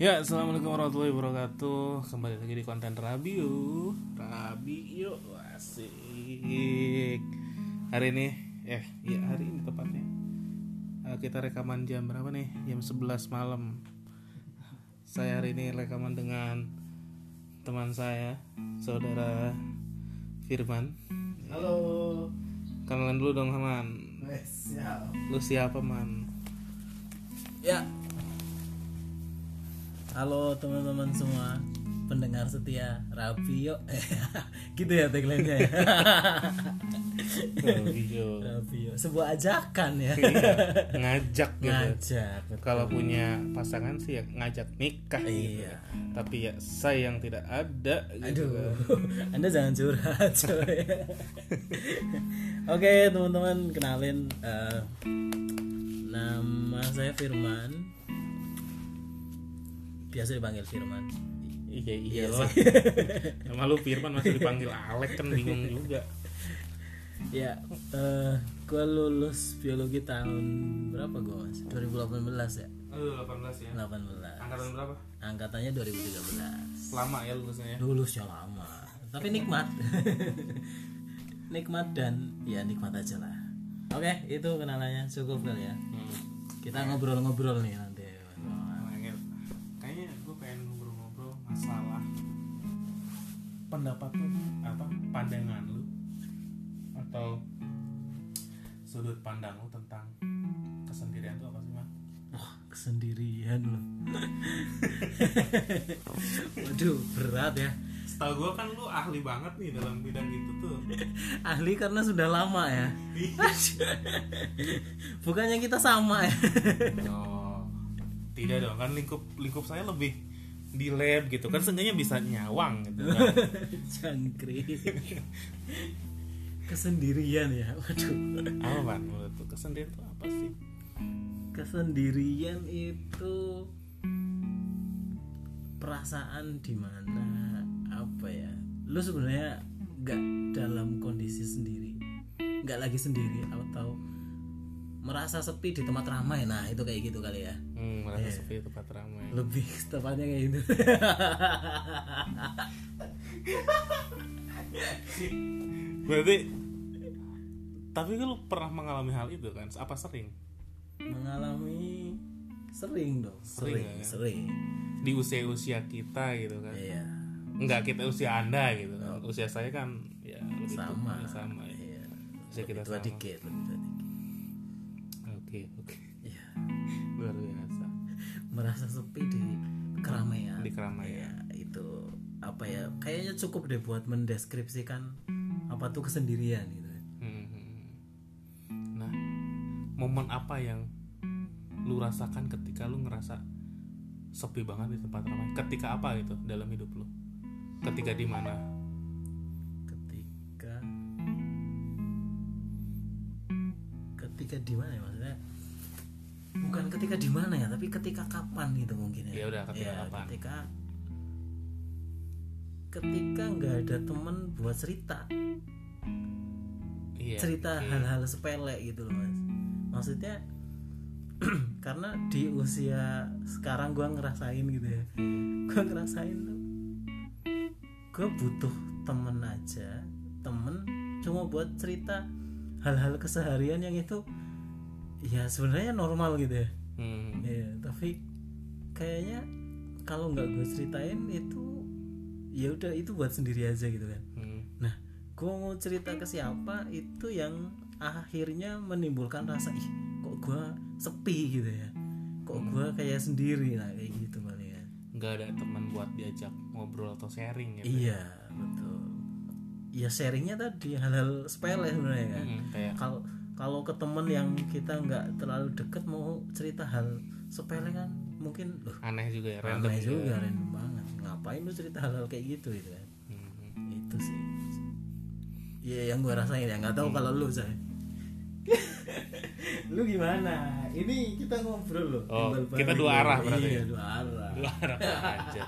Ya, assalamualaikum warahmatullahi wabarakatuh. Kembali lagi di konten Rabiu. Rabiu, asik. Hari ini, eh, ya hari ini tepatnya. Eh, kita rekaman jam berapa nih? Jam 11 malam. Saya hari ini rekaman dengan teman saya, saudara Firman. Halo. Kenalan dulu dong, Man. Siap. Lu siapa, Man? Ya. Halo teman-teman semua pendengar setia Rabi yuk gitu ya tagline-nya ya Rabiu. Rabi yuk sebuah ajakan ya Iya, ngajak gitu. ngajak betul. kalau punya pasangan sih ya ngajak nikah gitu. Iya. tapi ya saya yang tidak ada gitu aduh kan. anda jangan curhat coy oke teman-teman kenalin eh, nama saya Firman biasa dipanggil Firman. Iya iya loh nama lu Firman masih dipanggil Alek kan bingung juga. Ya, eh gue lulus biologi tahun berapa gue mas? 2018 ya? Aduh 18 ya. 18 angkatan berapa? Angkatannya 2013 lama ya lulusnya ya? Lulusnya lama. Tapi nikmat. Nikmat dan ya nikmat aja lah. Oke, itu kenalannya. Cukup kali ya. Hmm. Kita ngobrol-ngobrol nih pendapat lu? Apa pandangan lu? Atau sudut pandang lu tentang kesendirian itu apa sih man? Wah, kesendirian loh Waduh, berat ya. Setahu gue kan lu ahli banget nih dalam bidang itu tuh. Ahli karena sudah lama ya. Bukannya kita sama ya. Oh, tidak dong kan lingkup lingkup saya lebih di lab gitu. Kan seenggaknya bisa nyawang gitu kan. Jangkrik. Kesendirian ya Waduh. Apa man menurut lu kesendirian itu apa sih? Kesendirian itu Perasaan di mana Apa ya? Lu sebenarnya nggak dalam kondisi sendiri? Nggak lagi sendiri Atau Merasa sepi di tempat ramai Nah itu kayak gitu kali ya Hmm, merasa sepi di tempat ramai. Lebih tepatnya kayak gitu Berarti tapi lu pernah mengalami hal itu kan? Apa sering? Mengalami Sering dong Sering Sering ya? Sering Di usia-usia kita gitu kan. Iya Enggak kita usia Anda gitu kan. Usia saya kan ya lebih Sama tua, sama ya. Iya Usia kita Tua sama. dikit Lebih tua dikit Oke, oke. Iya Luar biasa. merasa sepi di keramaian Di keramaian. ya itu apa ya kayaknya cukup deh buat mendeskripsikan apa tuh kesendirian gitu Hmm, hmm, hmm. Nah, momen apa yang lu rasakan ketika lu ngerasa sepi banget di tempat ramai? Ketika apa gitu dalam hidup lu? Ketika di mana? Ketika di mana ya maksudnya bukan ketika di mana ya tapi ketika kapan gitu mungkin ya Ya udah, ketika Ya, kapan? ketika ketika nggak ada temen buat cerita Iya. cerita oke. hal-hal sepele gitu loh mas maksudnya karena di usia sekarang gua ngerasain gitu ya gua ngerasain tuh gue butuh temen aja temen cuma buat cerita hal-hal keseharian yang itu ya sebenarnya normal gitu ya Hmm. ya tapi kayaknya kalau nggak gue ceritain itu ya udah itu buat sendiri aja gitu kan Hmm. Nah, gue mau cerita ke siapa itu yang akhirnya menimbulkan rasa ih kok gue sepi gitu ya, kok gue kayak sendiri lah kayak gitu kali ya. Nggak ada teman buat diajak ngobrol atau sharing gitu. Iya betul. Ya sharingnya tadi hal-hal sepele sebenarnya kan. Hmm, kayak Kalau kalau ke temen yang kita nggak terlalu deket mau cerita hal sepele kan mungkin loh aneh juga ya, random aneh juga random banget. Ngapain lu cerita hal-hal kayak gitu gitu kan? Hmm, hmm. itu sih Iya yang gue rasain ya nggak tahu kalau lu saya lu gimana ini kita ngobrol loh Oh, kita dua arah berarti iya ya? dua arah Dua arah aja.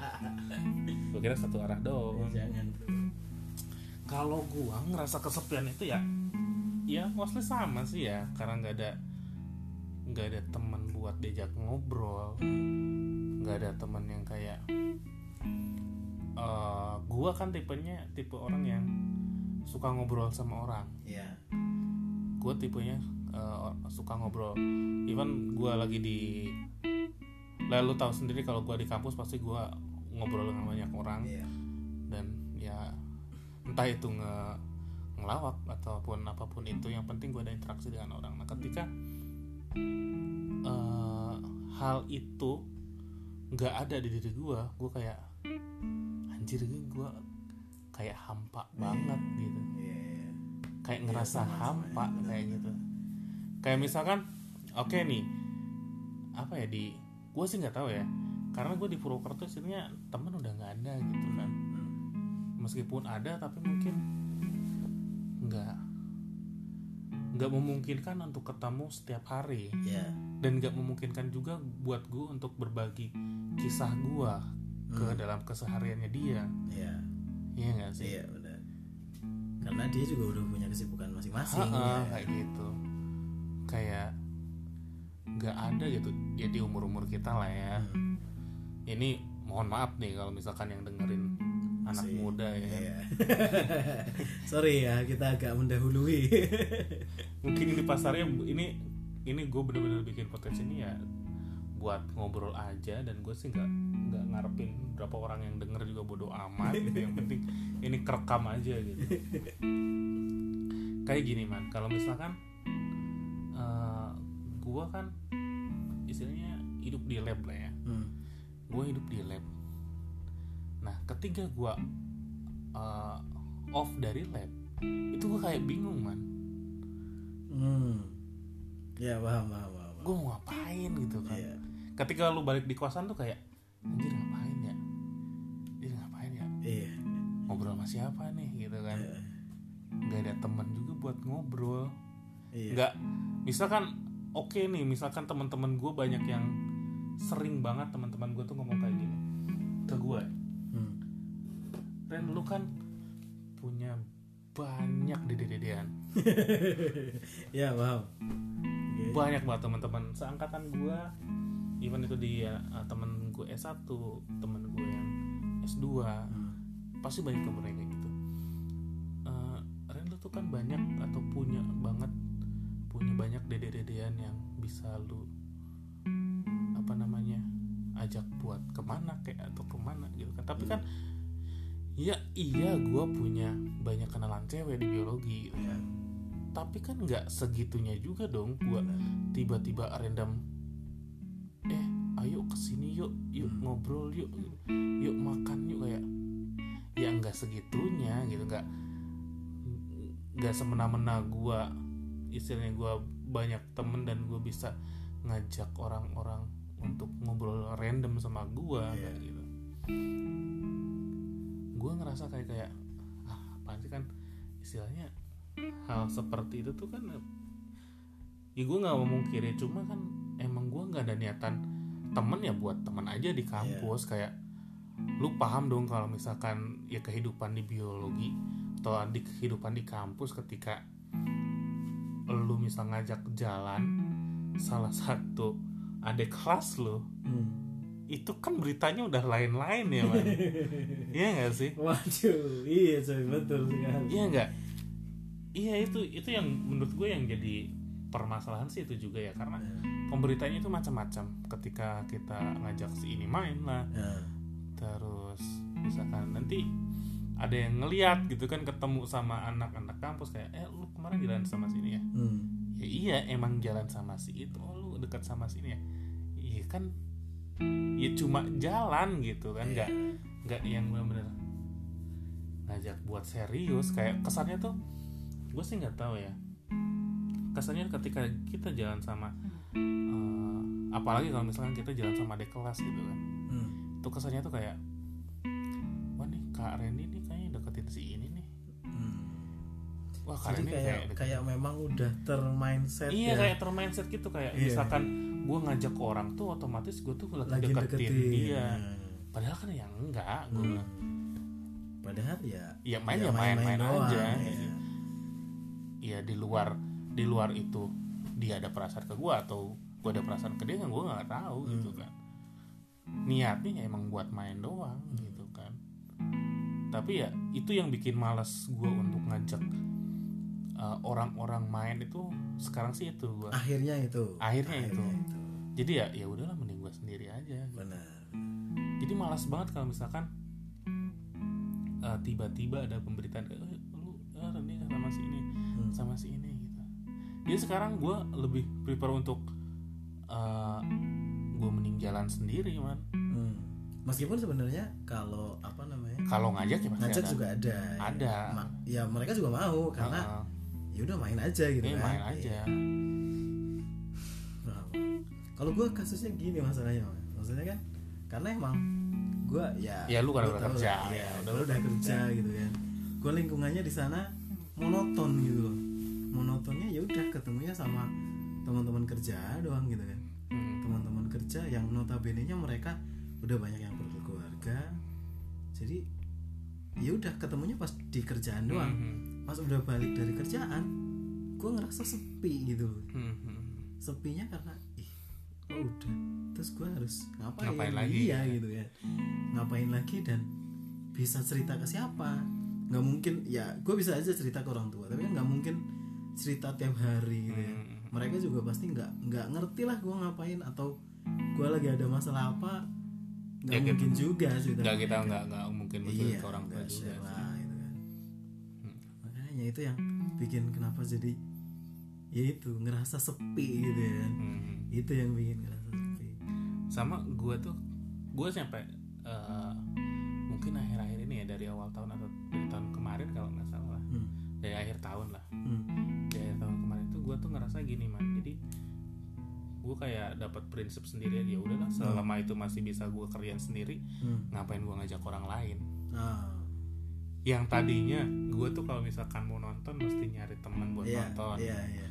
Gue kira satu arah doang. jangan bro Kalau gua ngerasa kesepian itu ya ya mostly sama sih ya karena nggak ada nggak ada teman buat diajak ngobrol nggak ada temen yang kayak eh gue kan tipenya tipe orang yang suka ngobrol sama orang Iya. gue tipenya eh, suka ngobrol even gue lagi di lalu tahu sendiri kalau gue di kampus pasti gue ngobrol dengan banyak orang Iya. dan ya entah itu nge ngelawak ataupun apa pun itu yang penting gue ada interaksi dengan orang. Nah ketika eh, hal itu nggak ada di diri gue gue kayak anjir gue kayak hampa banget gitu. Iya, iya. kayak Iya, ngerasa sama-sama hampa benar, kayak gitu. kayak misalkan oke nih apa ya di gue sih nggak tahu ya karena gue di Purwokerto sebenarnya temen udah nggak ada gitu kan. Hmm. meskipun ada tapi mungkin nggak nggak memungkinkan untuk ketemu setiap hari Iya. dan nggak memungkinkan juga buat gue untuk berbagi kisah gue ke Hmm. dalam kesehariannya dia Iya. iya nggak sih Iya benar. Karena dia juga udah punya kesibukan masing-masing. Ya. kayak gitu kayak nggak ada gitu ya di umur umur kita lah ya Hmm. ini mohon maaf nih kalau misalkan yang dengerin anak Masih- muda ya. Iya. Sorry ya, kita agak mendahului. mungkin ini pasarnya ini ini gue bener-bener bikin podcast ini ya buat ngobrol aja dan gue sih nggak nggak ngarepin berapa orang yang denger juga bodoh amat gitu yang penting ini kerekam aja gitu kayak gini man kalau misalkan eh gue kan istilahnya hidup di lab lah ya Hmm. gue hidup di lab nah ketika gue uh, off dari lab itu gue kayak bingung man Hmm. Ya paham, paham, paham. gue mau ngapain gitu kan Iya. ketika lu balik di kosan tuh kayak anjir ngapain ya anjir ngapain ya Iya. ngobrol sama siapa nih gitu kan Iya. nggak ada teman juga buat ngobrol Iya. nggak misalkan oke nih misalkan teman-teman gue banyak yang sering banget teman-teman gue tuh ngomong kayak gini ke gue. Ren lu kan punya banyak dede-dedean ya paham. Oke. banyak banget teman-teman seangkatan gue even itu dia uh, temen gue S1 temen gue yang S2 Hmm. pasti banyak yang mereka gitu Eh, Ren lu tuh kan banyak atau punya banget punya banyak dede-dedean yang bisa lu apa namanya ajak buat ke mana kayak atau ke mana gitu kan tapi kan ya iya gue punya banyak kenalan cewek di biologi gitu. Ya. tapi kan nggak segitunya juga dong buat tiba-tiba random eh ayo ke sini yuk yuk Hmm. ngobrol yuk yuk makan yuk kayak ya nggak segitunya gitu nggak nggak semena-mena gua istilahnya gua banyak temen dan gue bisa ngajak orang-orang untuk ngobrol random sama gua Iya. kayak gitu gue ngerasa kayak kayak ah apaan sih kan? Istilahnya hal seperti itu tuh kan ya gue nggak mau mungkiri cuma kan emang gue nggak ada niatan temen ya buat teman aja di kampus. Kayak lu paham dong kalau misalkan ya kehidupan di biologi atau di kehidupan di kampus ketika lu misal ngajak jalan salah satu adik kelas lu Hmm. Itu kan beritanya udah lain-lain ya man iya nggak sih? Waduh, iya coy betul sekali. iya nggak? Iya itu itu yang menurut gue yang jadi permasalahan sih itu juga ya karena pemberitanya itu macam-macam. Ketika kita ngajak si ini main lah Ya. terus misalkan nanti ada yang ngeliat gitu kan ketemu sama anak-anak kampus kayak eh lu kemarin jalan sama sini ya? Hmm. ya iya emang jalan sama si itu oh lu dekat sama sini ya? Iya kan ya cuma jalan gitu kan nggak nggak yang bener-bener ngajak buat serius kayak kesannya tuh gue sih nggak tahu ya kesannya ketika kita jalan sama eh, apalagi kalau misalkan kita jalan sama adik kelas gitu kan Hmm. itu kesannya tuh kayak wah nih kak Reni nih kayaknya deketin si ini nih Hmm. wah kak Jadi Reni kayak deketin kayak memang udah termindset iya ya. kayak termindset gitu kayak Iya. misalkan gue ngajak orang tuh otomatis gue tuh lagi, lagi deketin, deketin. dia padahal kan ya enggak gue Hmm. Padahal ya ya main ya ya main-main doang, aja ya. gitu. ya di luar di luar itu dia ada perasaan ke gue atau gue ada perasaan ke dia kan gue nggak tahu gitu Hmm. kan niatnya ya emang buat main doang gitu kan tapi ya itu yang bikin malas gue untuk ngajak uh, orang-orang main itu sekarang sih itu gue akhirnya itu akhirnya itu jadi ya ya udahlah mending gue sendiri aja benar jadi malas banget kalau misalkan uh, tiba-tiba ada pemberitaan eh, lu uh, Reni sama si ini Hmm. sama si ini gitu jadi sekarang gue lebih prefer untuk uh, gue mending jalan sendiri man Hmm. meskipun sebenarnya kalau apa namanya kalau ngajak ya pasti ngajak ada. juga ada Ada. ya. Ma- ya mereka juga mau karena Heeh. Ya udah main aja gitu Ini kan. main aja. Nah, kalau gue kasusnya gini masalahnya Mas. maksudnya kan karena emang gue ya Ya, lu kan lu udah tau kerja, lah, ya, ya, udah udah, lu udah udah kerja gitu kan. Gue lingkungannya di sana monoton gitu loh. Monotonnya ya udah ketemunya sama teman-teman kerja doang gitu kan. Hmm. teman-teman kerja yang notabene nya mereka udah banyak yang berkeluarga. Jadi ya udah ketemunya pas di kerjaan doang. Hmm. Pas udah balik dari kerjaan gue ngerasa sepi gitu loh Hmm. Hmm. sepinya karena ih kok udah terus gue harus ngapain, Ngapain lagi, iya ya? gitu ya ngapain lagi dan bisa cerita ke siapa nggak mungkin ya gue bisa aja cerita ke orang tua tapi kan nggak mungkin cerita tiap hari gitu ya Hmm. mereka juga pasti nggak nggak ngerti lah gue ngapain atau gue lagi ada masalah apa nggak Ya, kita- mungkin juga cerita nggak kita nggak nggak mungkin betul iya ke orang tua juga itu yang bikin kenapa jadi ya itu ngerasa sepi gitu ya Hmm. itu yang bikin ngerasa sepi sama gue tuh gue sampai eh, mungkin akhir-akhir ini ya dari awal tahun atau dari tahun kemarin kalau nggak salah hmm. dari akhir tahun lah Hmm. dari akhir tahun kemarin tuh gue tuh ngerasa gini man jadi gue kayak dapat prinsip sendiri Ya udahlah selama itu masih bisa gue kerjain sendiri Hmm. ngapain gue ngajak orang lain Ah, yang tadinya gue tuh kalau misalkan mau nonton mesti nyari teman buat iya, nonton iya, iya.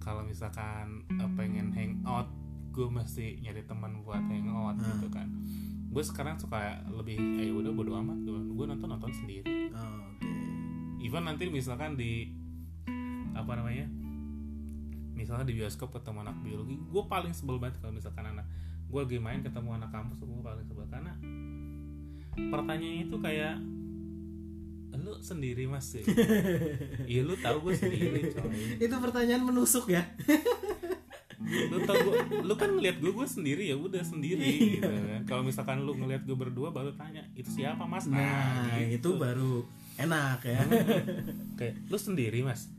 kalau misalkan eh, pengen hangout gue mesti nyari teman buat hangout Hmm. gitu kan gue sekarang suka lebih eh udah bodo amat gue gue nonton nonton sendiri Oh, oke. even nanti misalkan di apa namanya misalnya di bioskop ketemu anak biologi gue paling sebel banget kalau misalkan anak gue lagi main ketemu anak kampus gue paling sebel karena pertanyaannya itu kayak lu sendiri mas ya iya lu tahu gue sendiri coy Itu pertanyaan menusuk ya. lu tau gue lu kan ngeliat gue gue sendiri ya udah sendiri gitu kan kalau misalkan lu ngeliat gue berdua baru tanya itu siapa mas Nah, itu gitu. baru enak ya. kayak lu sendiri mas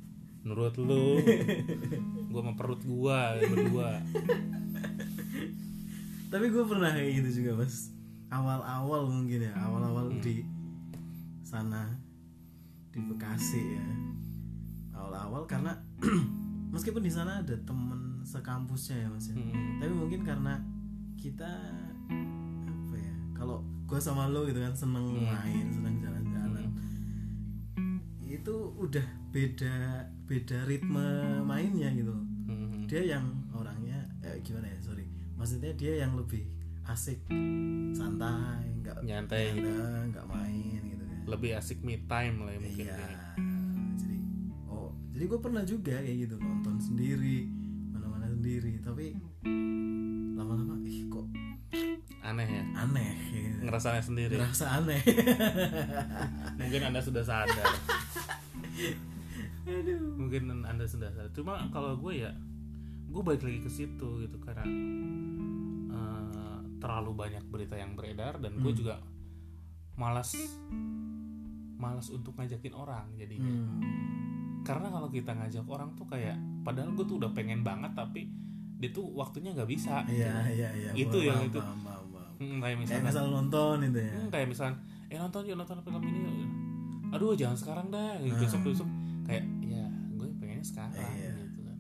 menurut lu gue sama perut gue berdua Tapi gue pernah kayak gitu juga, Mas. Awal-awal mungkin ya, awal-awal Hmm. di sana di Bekasi ya. Awal-awal karena meskipun di sana ada temen sekampusnya ya, Mas ya. Hmm. tapi mungkin karena kita apa ya kalau gue sama lo gitu kan seneng Hmm. main seneng jalan-jalan itu udah beda beda ritme mainnya gitu Hmm. dia yang orangnya eh, gimana ya sorry maksudnya dia yang lebih asik santai nggak Nyantai gitu. nggak main gitu lebih asik me time lah ya mungkin iya. ya. jadi oh jadi gue pernah juga kayak gitu nonton sendiri mana-mana sendiri tapi lama-lama ih kok aneh ya? Aneh gitu. ngerasanya sendiri? Ngerasa aneh. Mungkin anda sudah sadar. Aduh. Mungkin anda sudah sadar. Cuma kalau gue ya gue balik lagi ke situ gitu karena eh, terlalu banyak berita yang beredar dan gue Hmm. juga malas malas untuk ngajakin orang jadinya Hmm. karena kalau kita ngajak orang tuh kayak padahal gue tuh udah pengen banget tapi dia tuh waktunya nggak bisa iya iya iya Itu yang itu. Hmm, kayak kayak misalnya misal nonton itu ya Hmm, kayak misalnya eh nonton yuk nonton film ini yuk. aduh jangan sekarang dah Ah. besok besok kayak ya gue pengennya sekarang Iya. gitu kan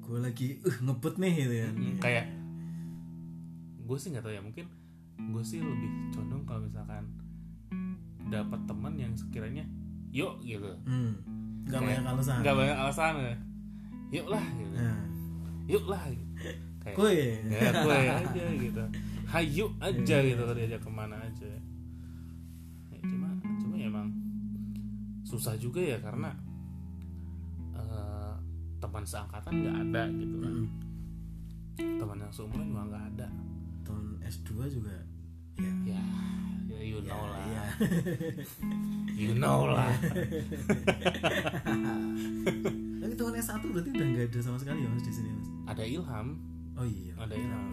gue lagi uh ngebut nih gitu ya Hmm, kayak gue sih nggak tahu ya mungkin gue sih lebih condong kalau misalkan dapat teman yang sekiranya yuk gitu. Hmm. nggak Kayak- banyak alasan. nggak banyak alasan ya yuk lah gitu. Nah. yuk lah gitu. kayak kue. Ya gue aja gitu. Hayu aja gitu kalau diajak ke mana aja. Ya, cuma cuma ya emang susah juga ya karena eh, teman seangkatan nggak ada gitu kan. Mm. teman yang seumuran juga nggak ada. Temen S2 juga ya. Ya ya you ya, know lah. ya. you know lah. Tapi tahun S1 berarti udah nggak ada sama sekali ya mas di sini mas? Ada ilham. Oh iya. Ada Iya, Ilham.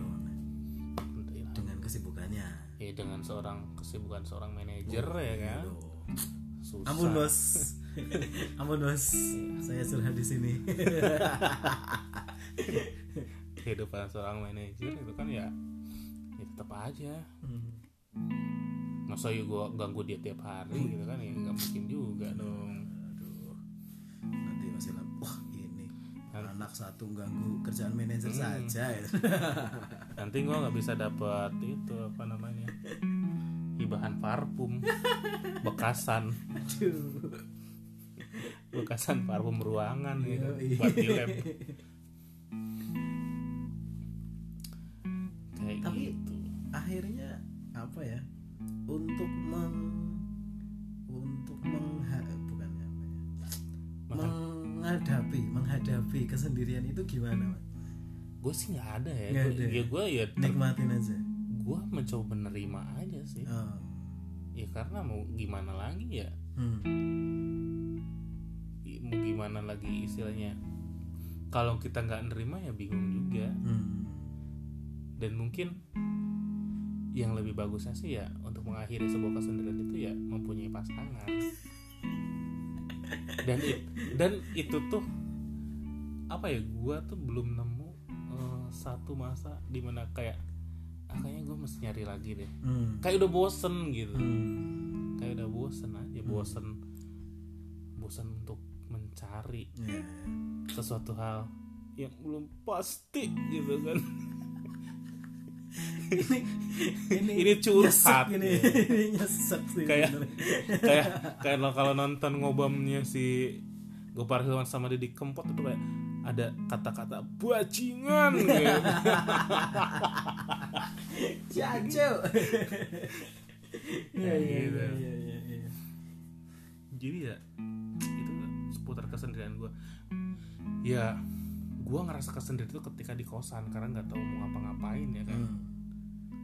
ada ilham. Dengan kesibukannya. Ya dengan seorang kesibukan seorang manajer ya kan? Aduh. susah. Ampun bos ampun bos saya curhat di sini. Kehidupan seorang manajer itu kan ya ya tetap aja. Hmm. Masa ya gue ganggu dia tiap hari gitu kan ya nggak mungkin juga dong. Aduh. Nanti masih wah ini. Kan- anak satu ganggu kerjaan manajer Hmm. saja ya. nanti gue nggak bisa dapat itu apa namanya hibahan parfum. Bekasan. Aduh. Bekasan parfum ruangan gitu Yoi. buat di lab kayak Tapi- gitu. akhirnya apa ya untuk meng untuk mengha bukan apa ya Makan- menghadapi menghadapi kesendirian itu gimana mas gue sih nggak ada ya Gua- ada. ya gue ya nikmatin aja gue mencoba menerima aja sih oh. ya karena mau gimana lagi ya hmm. Mau gimana lagi istilahnya kalau kita nggak nerima ya bingung juga Hmm. dan mungkin yang lebih bagusnya sih ya untuk mengakhiri sebuah kesendirian itu ya mempunyai pasangan dan it- dan itu tuh apa ya gua tuh belum nemu eh, satu masa di mana kayak ah, kayaknya gue mesti nyari lagi deh Hmm. kayak udah bosen gitu Hmm. kayak udah bosen aja bosen bosen untuk mencari Ya, ya. sesuatu hal yang belum pasti gitu kan ini Ini curhat. nyesek ini ini nyesek sih Kayak- kayak kayak kalau nonton ngobamnya si Gopar Hilman sama Didi Kempot itu kayak ada kata-kata bajingan gitu. Jajo. Iya iya gitu. iya iya iya, iya. jadi ya itu seputar kesendirian gue ya gue ngerasa kesendirian itu ketika di kosan karena nggak tahu mau ngapa-ngapain ya kan Hmm.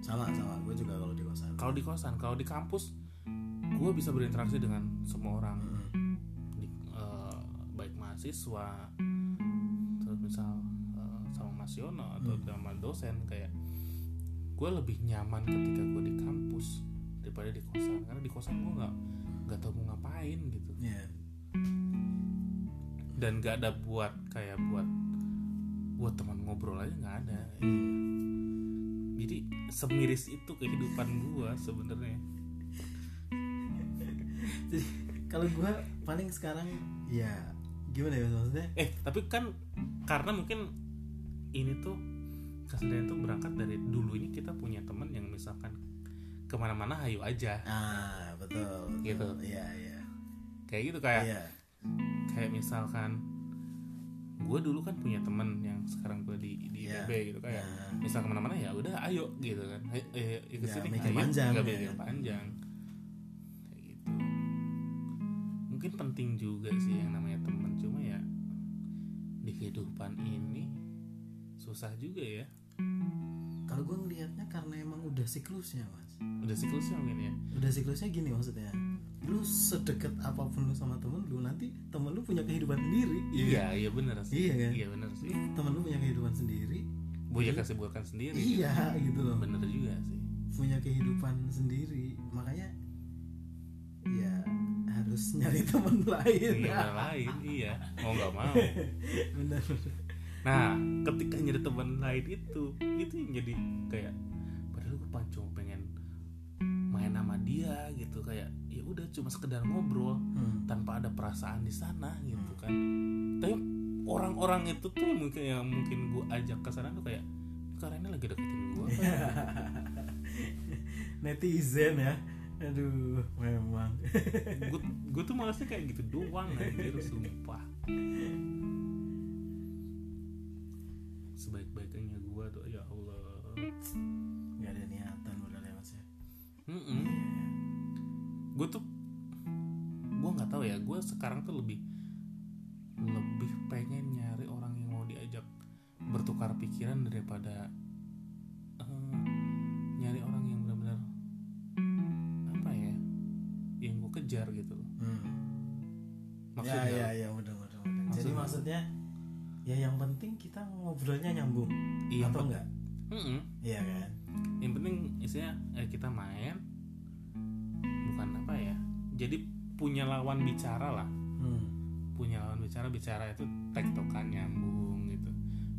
Sama sama gue juga kalau di kosan. kalau di kosan kalau di kampus gue bisa berinteraksi dengan semua orang Hmm. di, baik mahasiswa terus misal eh, sama Mas Yono atau Hmm. sama dosen kayak gue lebih nyaman ketika gue di kampus daripada di kosan karena di kosan gue nggak nggak tahu mau ngapain gitu Iya. dan nggak ada buat kayak buat buat teman ngobrol aja nggak ada jadi semiris itu kehidupan gue sebenarnya Jadi, kalau gue paling sekarang ya gimana ya maksudnya? eh tapi kan karena mungkin ini tuh kesendirian tuh berangkat dari dulunya kita punya teman yang misalkan ke mana-mana ayo aja Ah betul. betul. Gitu. Iya iya. kayak gitu kayak Iya. kayak misalkan gue dulu kan punya temen yang sekarang gue di di Iya. IPB gitu kayak Nah, misal ke mana-mana ya udah ayo gitu kan. Eh, eh, ke Nggak sini. ayo. panjang, nggak ya. panjang. Kayak gitu. Mungkin penting juga sih yang namanya temen cuma ya di kehidupan ini susah juga ya. Kalau gue ngelihatnya karena emang udah siklusnya mas. udah siklusnya mungkin ya? Udah siklusnya gini maksudnya. Lu sedekat apa pun lu sama temen lu nanti temen lu punya kehidupan sendiri. iya iya. bener sih. Iya kan? iya bener sih. Temen lu punya kehidupan sendiri. punya kesibukan sendiri. Iya gitu loh. bener juga sih. Punya kehidupan sendiri. Makanya ya harus nyari teman lain. Iya lain iya. Mau nggak mau. Benar Nah, ketika nyari teman lain itu, itu yang jadi kayak padahal gue cuma pengen main sama dia gitu kayak ya udah cuma sekedar ngobrol hmm. tanpa ada perasaan di sana gitu kan. Tapi orang-orang itu tuh mungkin yang mungkin gue ajak ke sana tuh kayak karena ini lagi deketin gue. netizen ya aduh memang gue tuh malasnya kayak gitu doang anjir sumpah. Sebaik-baiknya gue tuh ya Allah. nggak ada niatan udah lewat sih Mm-mm gue tuh gue nggak tahu ya gue sekarang tuh lebih lebih pengen nyari orang yang mau diajak bertukar pikiran daripada uh, nyari orang yang benar-benar apa ya yang gue kejar gitu. Loh hmm. maksudnya ya ya ya udah udah, udah. Maksud jadi maksudnya ya yang penting kita ngobrolnya nyambung iya, atau enggak? Iya kan? Yang penting isinya eh, kita main jadi punya lawan bicara lah hmm. punya lawan bicara bicara itu tektokan nyambung gitu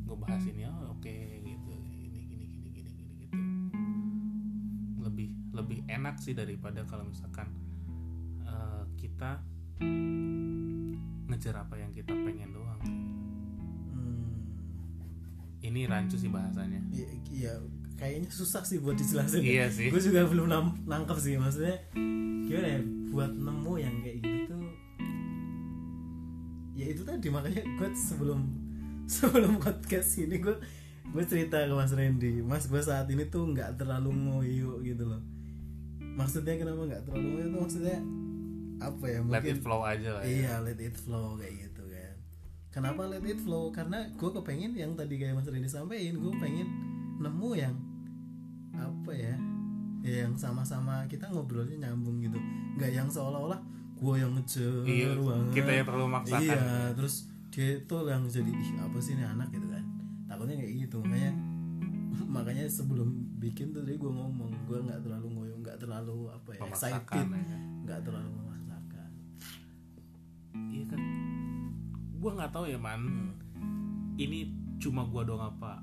gue bahas ini oh oke gitu ini gini gini gini gini gitu lebih lebih enak sih daripada kalau misalkan eh, kita ngejar apa yang kita pengen doang Hmm. ini rancu sih bahasanya Iya, iya, kayaknya susah sih buat dijelasin. Iya sih. Gue juga belum nangkep sih maksudnya. Gimana ya buat nemu yang kayak gitu tuh. Ya itu tadi makanya gue sebelum sebelum podcast ini gue gue cerita ke Mas Randy, Mas gue saat ini tuh nggak terlalu ngoyo gitu loh. Maksudnya kenapa nggak terlalu ngoyo tuh maksudnya apa ya let mungkin it flow aja lah ya. Iya, let it flow kayak gitu kan. Kenapa let it flow? Karena gue kepengen yang tadi kayak Mas Rini sampaikan, gue pengen nemu yang apa ya, ya yang sama-sama kita ngobrolnya nyambung gitu. Nggak yang seolah-olah gue yang ngejar Iya, banget. kita yang terlalu maksakan. Iya, terus dia itu yang jadi ih apa sih ini anak gitu kan. Takutnya kayak gitu makanya makanya sebelum bikin tuh tadi gue ngomong gue nggak terlalu ngoyo nggak terlalu apa ya Memaksakan, excited ya. nggak terlalu memaksakan iya kan gue nggak tahu ya man Hmm. ini cuma gua doang apa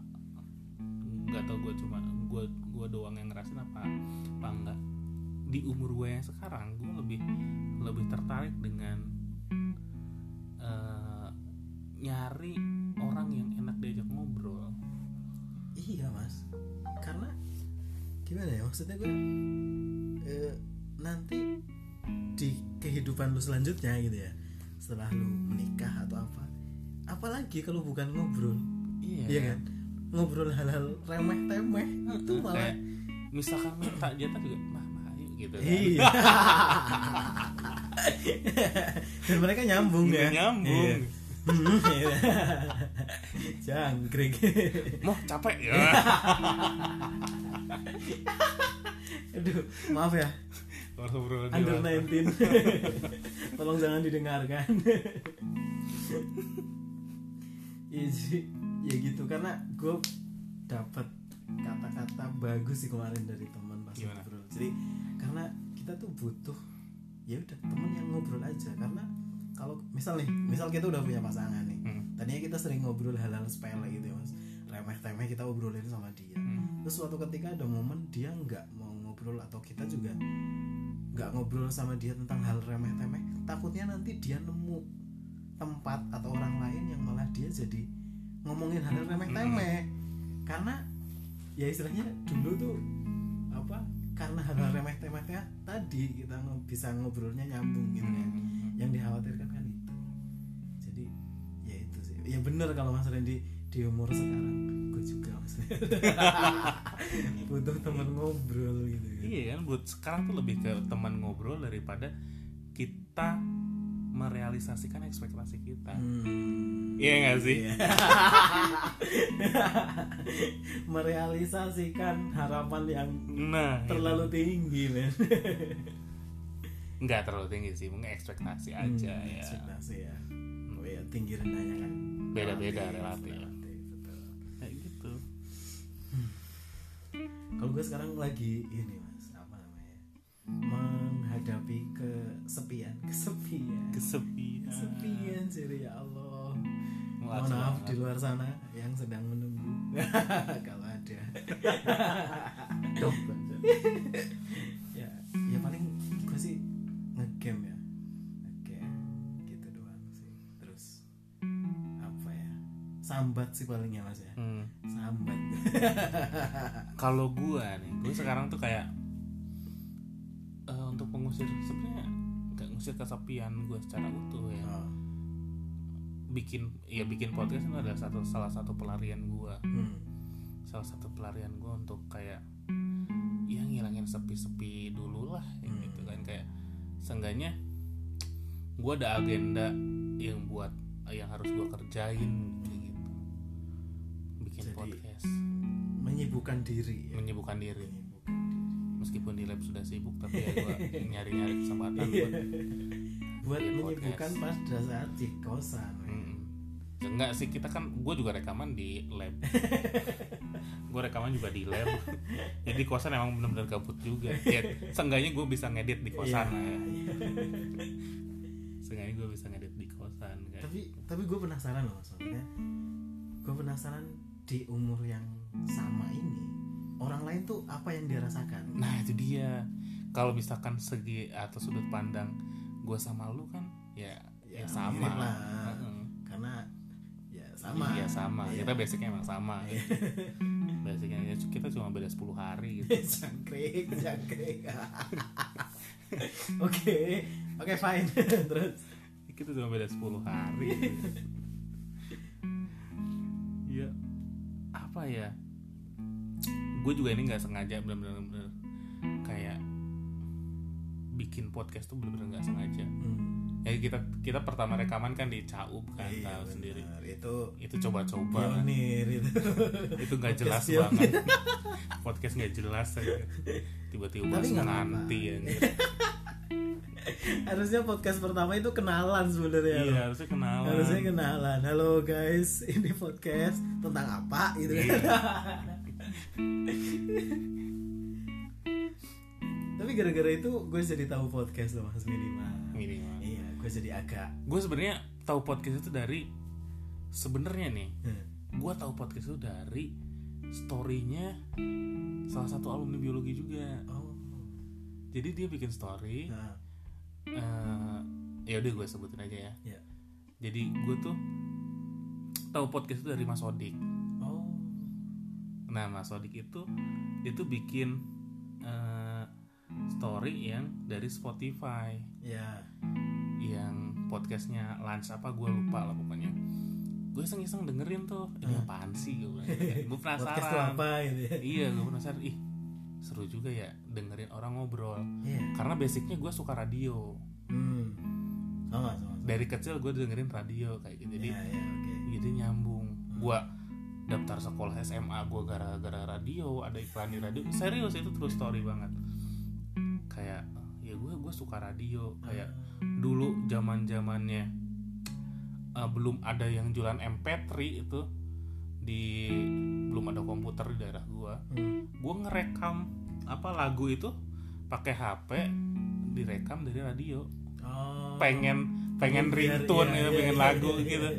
nggak tahu gue cuma gua gua doang yang ngerasain apa apa enggak. Di umur gue yang sekarang gue lebih lebih tertarik dengan eh, nyari orang yang enak diajak ngobrol. Iya mas, karena gimana ya maksudnya gue eh, nanti di kehidupan lu selanjutnya gitu ya, setelah lu menikah atau apa, apalagi kalau bukan ngobrol, iya kan, ngobrol hal-hal remeh temeh itu malah kayak misalkan minta jatah juga mah ayo gitu kan. iya. Dan mereka nyambung Nggak ya, nyambung Iya. Hmm, iya. Jangkrik. mau capek ya Aduh, maaf ya. Under 19 Tolong jangan didengarkan ya, jadi, ya gitu karena gue dapat kata-kata bagus sih kemarin dari teman pas Gimana? ngobrol jadi karena kita tuh butuh ya udah teman yang ngobrol aja karena kalau misal nih misal kita udah punya pasangan nih Hmm. tadinya kita sering ngobrol hal-hal sepele gitu ya mas remeh temeh kita obrolin sama dia Hmm. terus suatu ketika ada momen dia nggak mau ngobrol atau kita juga nggak ngobrol sama dia tentang hal remeh temeh takutnya nanti dia nemu tempat atau orang lain yang malah dia jadi ngomongin hal remeh temeh karena ya istilahnya dulu tuh apa karena hal-hal remeh temehnya tadi kita bisa ngobrolnya nyambung gitu kan. Hmm. yang dikhawatirkan kan itu. Jadi ya itu sih. Ya bener kalau mas Randy di umur sekarang. Gue juga mas butuh teman ngobrol gitu kan. Iya kan, buat sekarang tuh lebih ke teman ngobrol daripada kita merealisasikan ekspektasi kita. Hmm. Iya nggak sih? Iya. merealisasikan harapan yang Nah, terlalu tinggi men itu. nggak terlalu tinggi sih, mungkin ekspektasi aja Hmm, ya. ekspektasi ya oh ya tinggi rendahnya kan Beda-beda, relatif. betul. Kayak gitu. kalau gue sekarang lagi ini mas apa namanya menghadapi kesepian kesepian Kesepian. kesepian sih ya Allah Mohon maaf di luar sana yang sedang menunggu. Kalau ada. Ya ya paling gue sih ngegame ya. Ngegame gitu doang sih. Terus apa ya? Sambat sih palingnya mas ya. Hmm. sambat. Kalau gua nih, gua sekarang tuh kayak eh, untuk mengusir sebenarnya nggak ngusir kesepian gua secara utuh ya. oh. Bikin ya bikin podcast itu adalah satu salah satu pelarian gua. hmm. salah satu pelarian gue untuk kayak ya ngilangin sepi-sepi dulu lah ya Hmm. gitu kan kayak seenggaknya gue ada agenda yang buat yang harus gue kerjain kayak gitu bikin Jadi, podcast menyibukkan diri ya. menyibukkan diri menyibukkan diri meskipun di lab sudah sibuk tapi ya gue nyari-nyari kesempatan buat buat Bikin menyibukkan pada saat di kosan. Enggak sih kita kan gue juga rekaman di lab. Gue rekaman juga di lab. Jadi kosan emang bener-bener gabut juga. Ya seenggaknya gue bisa ngedit di kosan lah ya. Seenggaknya gue bisa ngedit di kosan kan tapi tapi gue penasaran loh soalnya gue penasaran di umur yang sama ini orang lain tuh apa yang dia rasakan? Nah itu dia. Kalau misalkan segi atau sudut pandang gue sama lu kan ya ya, Ya, sama. lah. Ya sama. Iya sama. Iya. kita basicnya emang sama. Gitu. basicnya ya, kita cuma beda 10 hari gitu. Jangkrik jangkrik. Oke oke fine. Terus? Kita cuma beda 10 hari. Ya apa ya? Gue juga ini nggak sengaja bener-bener kayak bikin podcast tuh bener-bener nggak sengaja. Hmm, ya kita kita pertama rekaman kan di Caup kan iya, tahu sendiri. itu itu coba-coba. pionir itu. Itu nggak jelas banget. Podcast nggak jelas aja tiba-tiba bahas nggak menanti ya. harusnya podcast pertama itu kenalan sebenarnya iya loh. harusnya kenalan. Harusnya kenalan. Halo guys. Ini podcast tentang apa gitu kan? Iya. tapi gara-gara itu gue jadi tahu podcast loh mas minimal. Minimal gue jadi agak gue sebenarnya tahu podcast itu dari sebenarnya nih. Hmm, gue tahu podcast itu dari storynya salah satu alumni biologi juga. Oh. Jadi dia bikin story. Nah, eh ya udah gue sebutin aja ya. Ya. Jadi gue tuh tahu podcast itu dari Mas Odik. Oh. Nah Mas Odik itu dia tuh bikin eh, story yang dari Spotify. Ya. Yang podcastnya lunch apa gue lupa lah pokoknya. Gue iseng-iseng dengerin tuh ini Hmm. apaan sih? Gue gue podcast tuh penasaran apa gitu ya? Iya gue penasaran. Ih seru juga ya dengerin orang ngobrol. Iya. Karena basicnya gue suka radio. Hmm. Sama sama dari kecil gue dengerin radio kayak gitu. Jadi ya ya oke. jadi nyambung. Gue daftar sekolah SMA gue gara-gara radio ada iklan di radio. Serius itu true story banget kayak ya gue gue suka radio. Kayak dulu zaman zamannya belum ada yang jualan MP3 itu. Di belum ada komputer di daerah gue hmm. gue ngerekam apa lagu itu pakai HP direkam dari radio. Oh. Pengen pengen ringtone iya, gitu iya, pengen iya, lagu iya, gitu.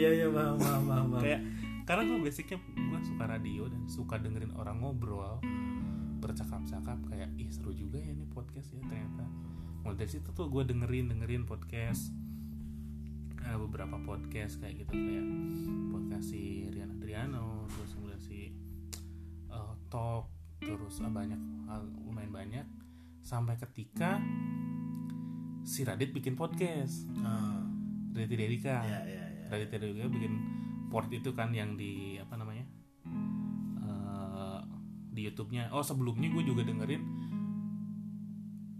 iya iya paham paham paham paham. kayak karena gue basicnya gue suka radio dan suka dengerin orang ngobrol bercakap-cakap kayak ih seru juga ya ini podcast ya ternyata. Mulai dari situ tuh gue dengerin dengerin podcast. Eh, beberapa podcast kayak gitu kayak podcast si Rian Adriano terus kemudian si eh, Top terus ah, banyak hal lumayan banyak. Sampai ketika si Radit bikin podcast. Ah, Radit Dedika. Ya ya ya. Radit Dedika bikin port itu kan yang di apa namanya di YouTube-nya. Oh sebelumnya gue juga dengerin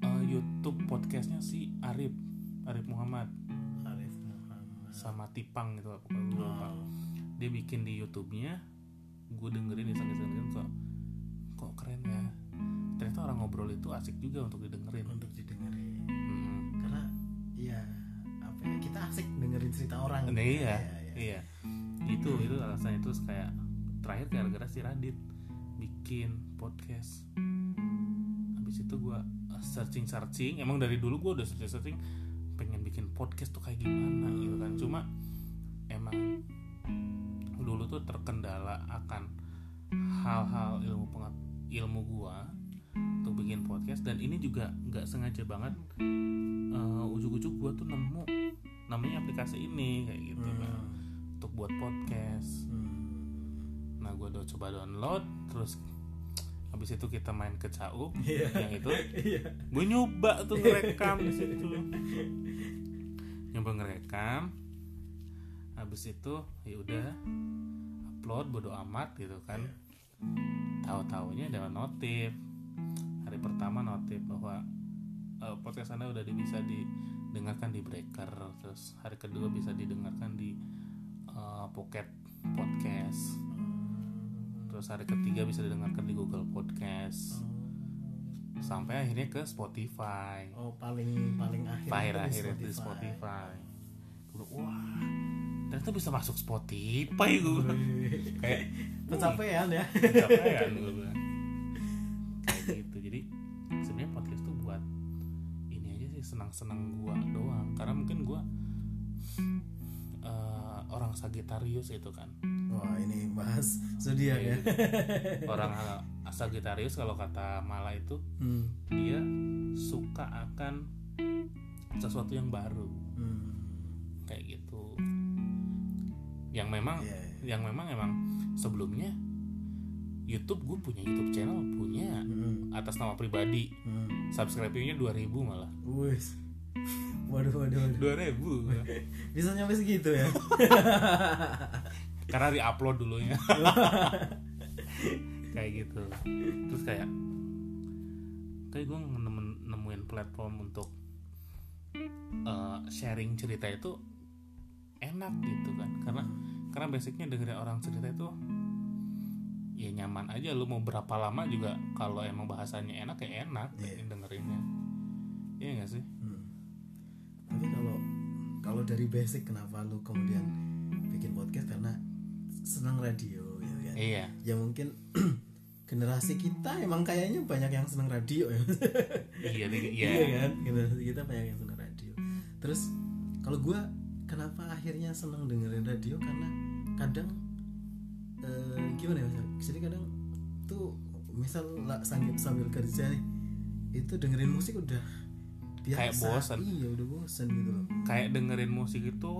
eh, YouTube podcastnya si Arif Arif Muhammad. Arif Muhammad. Sama Tipang gitu pokoknya gue lupa. Oh. dia bikin di YouTube-nya gue dengerin iseng-iseng kok kok keren ya. Ternyata orang ngobrol itu asik juga untuk didengerin. Untuk didengerin. Mm. karena ya apa ya kita asik dengerin cerita orang. Nah, iya, Ya, ya, ya. iya. Itu itu alasannya. Terus kayak terakhir gara-gara si Radit bikin podcast. Habis itu gua searching searching, emang dari dulu gua udah searching searching pengen bikin podcast tuh kayak gimana gitu kan. Cuma emang dulu tuh terkendala akan hal-hal ilmu pengat ilmu gua untuk bikin podcast dan ini juga nggak sengaja banget eh, ujuk-ujuk gua tuh nemu namanya aplikasi ini kayak gitu kan Hmm. untuk buat podcast Hmm. nah gue udah coba download terus habis itu kita main ke Caup Iya. yang itu. Iya. gue nyoba tuh ngerekam di situ. Nyoba ngerekam. Habis itu ya udah upload bodo amat gitu kan. Tahu taunya ada notif. Hari pertama notif bahwa eh, podcast anda udah bisa didengarkan di breaker. Terus hari kedua bisa didengarkan di eh, pocket podcast terus hari ketiga bisa didengarkan di Google Podcast. Sampai akhirnya ke Spotify. Oh paling paling akhir akhir itu di akhir itu di Spotify. Gua, wah ternyata bisa masuk Spotify gue kayak pencapaian ya. Pencapaian gue kayak gitu. Jadi sebenarnya podcast tuh buat ini aja sih senang-senang gua doang. Karena mungkin gua eh, orang Sagitarius itu kan wah ini bahas zodiak ya orang eh, Sagitarius kalau kata Mala itu hmm. dia suka akan sesuatu yang baru Hmm. kayak gitu yang memang Iya, yang memang emang sebelumnya YouTube gue punya YouTube channel punya Hmm. atas nama pribadi Hmm. subscribe-nya 2000 malah Wis. Waduh, waduh, waduh. 2000 Bisa nyampe segitu ya? Karena di-upload dulunya. Kayak gitu. Terus kayak kayak gue nemuin platform untuk eh, sharing cerita itu enak gitu kan. Karena karena basicnya dengerin orang cerita itu ya nyaman aja. Lu mau berapa lama juga kalau emang bahasanya enak ya enak Iya. dengerinnya. Iya gak sih? Hmm. Tapi kalau kalau dari basic kenapa lu kemudian bikin podcast? Karena senang radio ya kan? iya Ya mungkin generasi kita emang kayaknya banyak yang senang radio ya. iya iya, Iya kan? Generasi kita banyak yang senang radio. Terus kalau gua kenapa akhirnya senang dengerin radio karena kadang eh, gimana ya? Jadi kadang tuh misal lah, sambil, sambil kerja nih itu dengerin musik udah biasa. Kayak bosan. Iya udah bosan gitu loh. kayak dengerin musik itu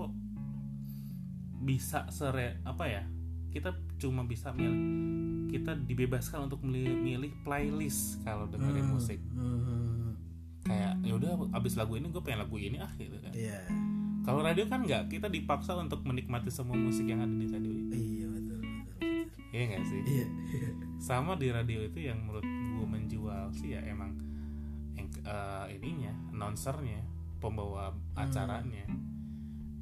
bisa sere apa ya kita cuma bisa milih kita dibebaskan untuk milih, milih playlist kalau dengerin Hmm, musik hmm, kayak ya udah abis lagu ini gue pengen lagu ini ah gitu kan Iya. kalau radio kan nggak kita dipaksa untuk menikmati semua musik yang ada di radio itu Iya betul betul. betul. iya nggak sih Iya. iya. sama di radio itu yang menurut gue menjual sih ya emang yang eh, ininya announcernya pembawa acaranya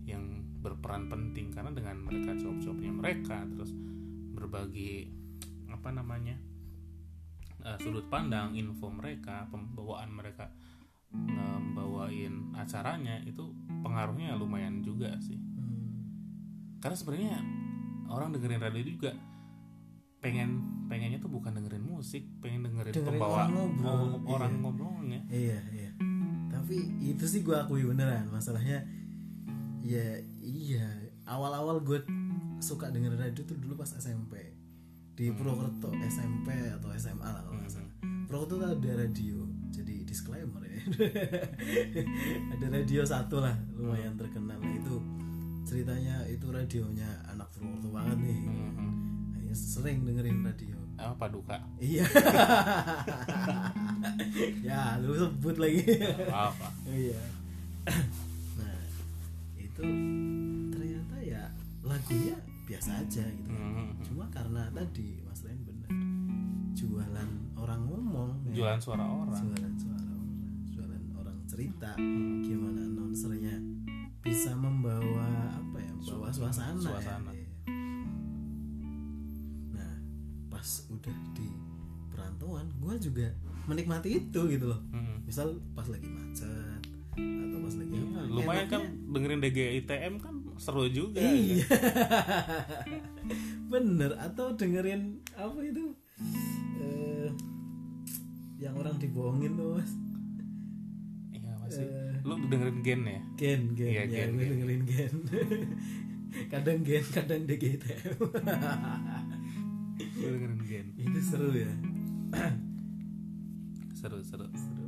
yang berperan penting karena dengan mereka job-jobnya mereka terus berbagi apa namanya eh, sudut pandang info mereka pembawaan mereka membawain acaranya itu pengaruhnya lumayan juga sih Hmm. karena sebenarnya orang dengerin radio juga pengen pengennya tuh bukan dengerin musik pengen dengerin, Dengerin pembawa orang ngobrol, ngom- orang iya. ngobrolnya Iya iya. Tapi itu sih gue akui beneran masalahnya ya iya awal-awal gue suka dengerin radio tuh dulu pas SMP di Purwokerto SMP atau SMA lah kalau nggak salah. Purwokerto tuh ada radio jadi disclaimer ya ada radio satu lah lumayan terkenal nah itu ceritanya itu radionya anak Purwokerto banget nih Mhm. Akhirnya sering dengerin radio apa paduka Iya. ya, lu sebut lagi. apa Iya. Nah, itu lagunya biasa aja gitu. Mhm. Cuma karena tadi Mas Ren benar. Jualan orang ngomong, ya. jualan suara orang jualan suara orang, jualan orang cerita. Hmm. Gimana announcernya bisa membawa apa ya? Membawa suasana. ya. Suasana. Iya. Nah, pas udah di perantauan, gue juga menikmati itu gitu loh. Mhm. Misal pas lagi macet atau pas lagi apa? Iya, lumayan kan enaknya- dengerin DGITM kan seru juga. Iya. Bener atau dengerin apa itu? Eh, yang orang dibohongin tuh mas. Iya masih Eh. lu dengerin gen ya? Gen gen. Iya, ya Gen, gue Gen. dengerin gen. Kadang gen kadang DGTM lu dengerin gen. Itu seru ya. Seru seru. Seru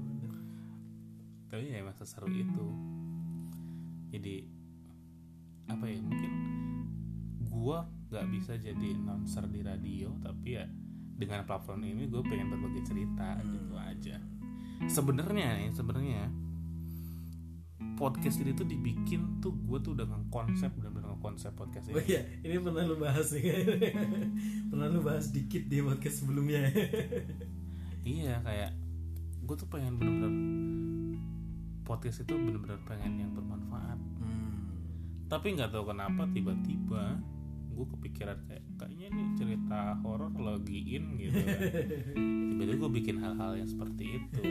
tapi ya masa seru itu. Jadi apa ya mungkin gua nggak bisa jadi announcer di radio tapi ya dengan platform ini gue pengen berbagi cerita gitu aja. Sebenarnya nih sebenarnya podcast ini tuh dibikin tuh gue tuh udah konsep bener-bener konsep podcast oh ini. iya ini pernah lu bahas nih. Pernah lu bahas dikit di podcast sebelumnya. Iya kayak gue tuh pengen bener-bener podcast itu bener-bener pengen yang bermanfaat Hmm. tapi nggak tahu kenapa tiba-tiba gue kepikiran kayak kayaknya ini cerita horor lagi in gitu kan. tiba-tiba gue bikin hal-hal yang seperti itu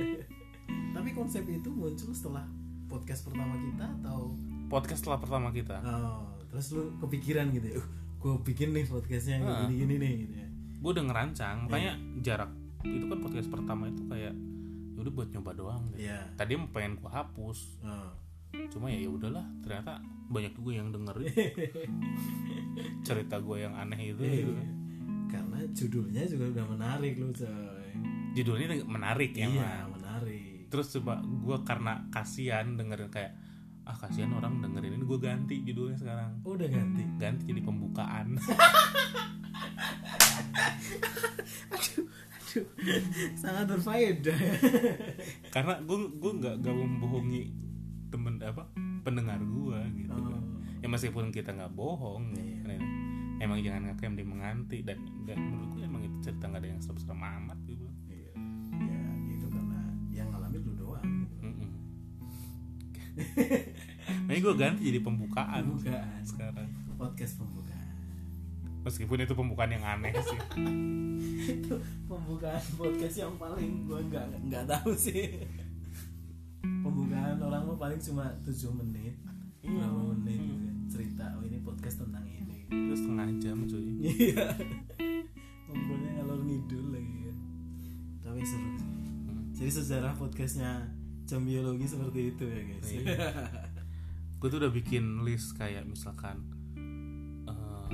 tapi konsep itu muncul setelah podcast pertama kita atau podcast setelah pertama kita oh, terus lu kepikiran gitu ya uh, gue bikin nih podcastnya Ah. gini gini nih gitu ya. gue udah ngerancang makanya jarak itu kan podcast pertama itu kayak ya udah buat nyoba doang gitu. Iya. tadi mau pengen gue hapus. Oh. cuma ya ya udahlah ternyata banyak juga yang dengerin. Cerita gue yang aneh itu gitu kan. karena judulnya juga udah menarik lu coy. Judulnya menarik ya iya menarik. Terus coba gue karena kasihan dengerin kayak ah kasihan orang dengerin ini. Gue ganti judulnya sekarang. Oh, udah ganti? Ganti jadi pembukaan aduh sangat berfaedah karena gue gue nggak gak membohongi temen apa pendengar gue gitu Oh. kan. ya meskipun kita nggak bohong Iya. kan, emang jangan ngaklaim dia menganti dan dan menurut gue emang itu cerita nggak ada yang serem-serem amat gitu iya ya itu karena yang ngalamin lu doang gitu. Mm-mm. Makanya gue ganti jadi pembukaan Pembukaan. sekarang podcast pembukaan meskipun itu pembukaan yang aneh sih itu pembukaan podcast yang paling gua nggak nggak tahu sih pembukaan orang mah paling cuma 7 menit Iya. berapa menit kan. cerita oh ini podcast tentang ini terus setengah jam cuy iya ngobrolnya ngalor ngidul lagi kan tapi seru sih Hmm. jadi sejarah podcastnya jam biologi seperti itu ya guys Iya. gue tuh udah bikin list kayak misalkan eh.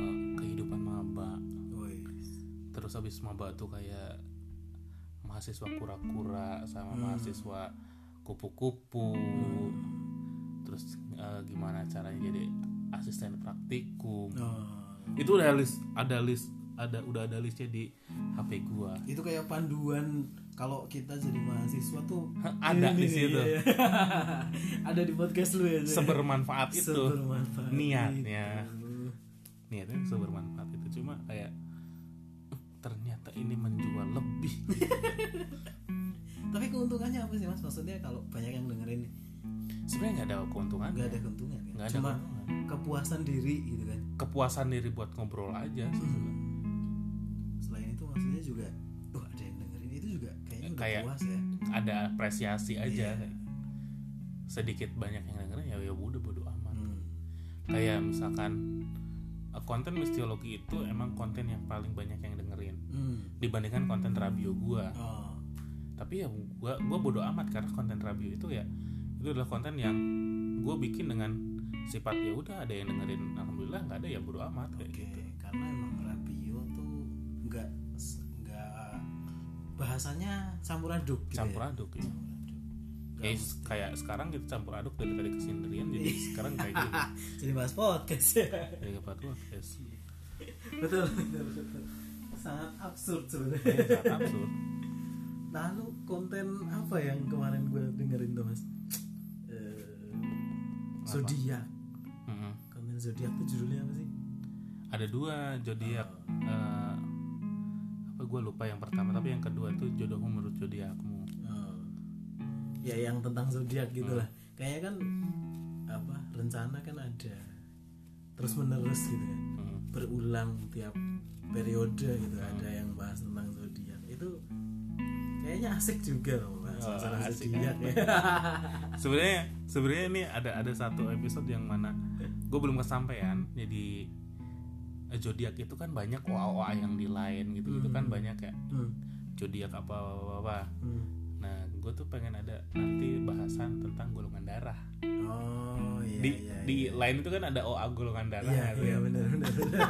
Terus habis maba tuh kayak mahasiswa kura-kura sama Hmm. mahasiswa kupu-kupu terus eh, gimana caranya jadi asisten praktikum Oh. itu udah list ada list ada udah ada listnya di HP gua itu kayak panduan kalau kita jadi mahasiswa tuh ada di situ iya. ada di podcast lu ya sebermanfaat itu Sebermanfaat niatnya. itu. niatnya sebermanfaat itu cuma kayak "Eh, ternyata ini menjual lebih. Tapi keuntungannya apa sih mas? Maksudnya kalau banyak yang dengerin sebenarnya nggak ada keuntungan. Nggak ada keuntungan kan? Nggak ada cuma keuntungan. kepuasan diri gitu kan? Kepuasan diri buat ngobrol aja sebenarnya. selain itu maksudnya juga wah ada yang dengerin itu juga kayaknya udah Kayak- puas ya? ada apresiasi aja. Kayak sedikit banyak yang dengerin ya ya udah bodo amat. Hmm. kayak misalkan konten mistiologi itu emang konten yang paling banyak yang dengerin Hmm. dibandingkan konten rabio gua oh tapi ya gua gua bodo amat karena konten rabio itu ya itu adalah konten yang gua bikin dengan sifat ya udah ada yang dengerin alhamdulillah nggak ada ya bodo amat kayak oke gitu karena emang radio tuh nggak nggak bahasanya campur aduk gitu campur ya? aduk ya Campur aduk. Nggak Ya, kayak sekarang kita campur aduk dari tadi kesendirian jadi sekarang kayak gitu. Jadi bahas podcast. Ya jadi tuh podcast. Betul, betul betul. Sangat absurd sebenarnya. Ini sangat absurd. Lalu konten apa yang kemarin gue dengerin tuh mas? Eh, zodiak Mm-mm. konten zodiak tuh judulnya apa sih? Ada dua zodiak eh, apa gue lupa yang pertama tapi yang kedua tuh jodohmu menurut zodiakmu Oh. Ya yang tentang zodiak gitu lah. Kayaknya kan apa rencana kan ada. Terus menerus gitu kan. Mm. berulang tiap periode gitu ada yang bahas tentang zodiak. Itu kayaknya asik juga loh bahas Oh, masalah asik zodiak ya. Sebenarnya sebenarnya ini ada ada satu episode yang mana gue belum kesampaian. Jadi eh, zodiak itu kan banyak oa oa yang di lain gitu gitu kan banyak kayak Hmm, zodiak apa apa apa. Hmm. Nah gue tuh pengen ada nanti bahasan tentang golongan darah oh iya di iya, di iya. lain itu kan ada oa golongan darah Iya, gitu iya ya. benar benar. benar.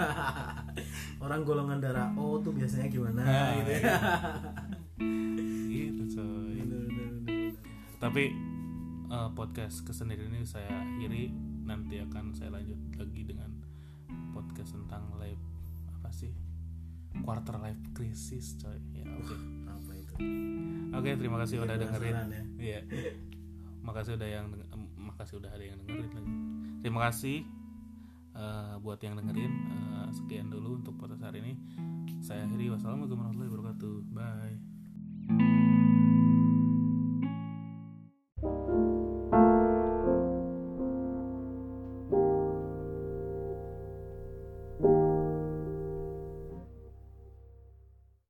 Orang golongan darah O tuh biasanya gimana Ah, gitu ya. iya. gitu coy Benar, benar, benar, benar. tapi eh, podcast kesendirian ini saya akhiri nanti akan saya lanjut lagi dengan podcast tentang life apa sih quarter life crisis coy ya oke Apa oke terima kasih udah dengerin. ya. iya. Makasih udah yang makasih udah ada yang dengerin lagi. Terima kasih eh, buat yang dengerin Eh, sekian dulu untuk podcast hari ini. Saya akhiri. Wassalamualaikum warahmatullahi wabarakatuh. Bye